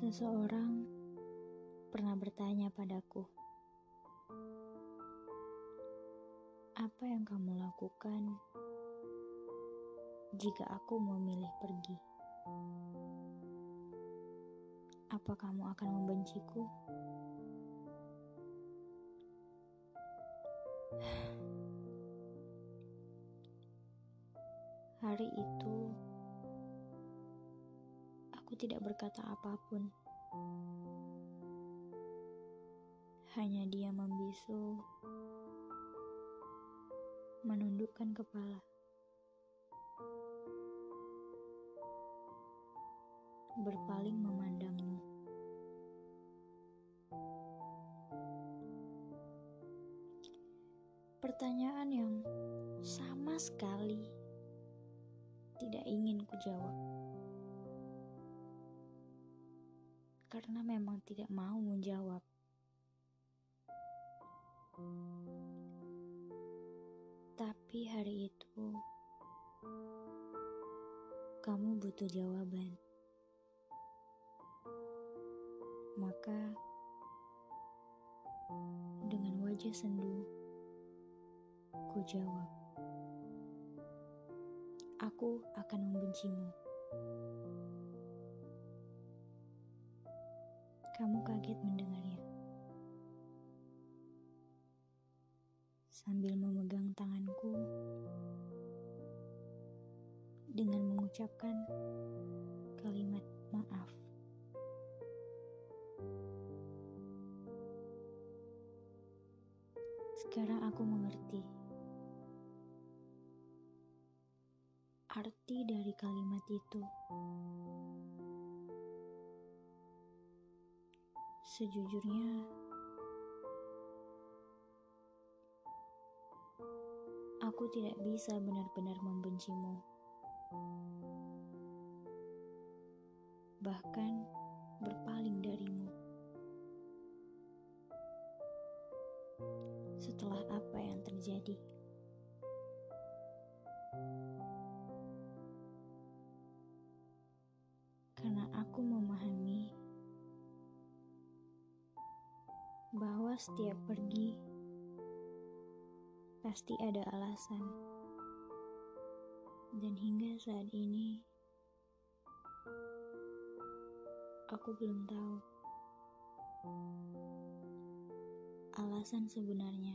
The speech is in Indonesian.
Seseorang pernah bertanya padaku, "Apa yang kamu lakukan jika aku memilih pergi? Apa kamu akan membenciku?" Hari itu aku tidak berkata apa pun. Hanya dia membisu, menundukkan kepala. Berpaling memandangmu. Pertanyaan yang sama sekali tidak ingin kujawab. Karena memang tidak mau menjawab. Tapi hari itu kamu butuh jawaban. Maka dengan wajah sendu ku jawab. Aku akan membencimu. Kamu kaget mendengarnya. Sambil memegang tanganku dengan mengucapkan kalimat maaf. Sekarang aku mengerti arti dari kalimat itu. Sejujurnya, aku tidak bisa benar-benar membencimu. Bahkan berpaling darimu. Setelah apa yang terjadi? Bahwa setiap pergi pasti ada alasan, dan hingga saat ini aku belum tahu alasan sebenarnya.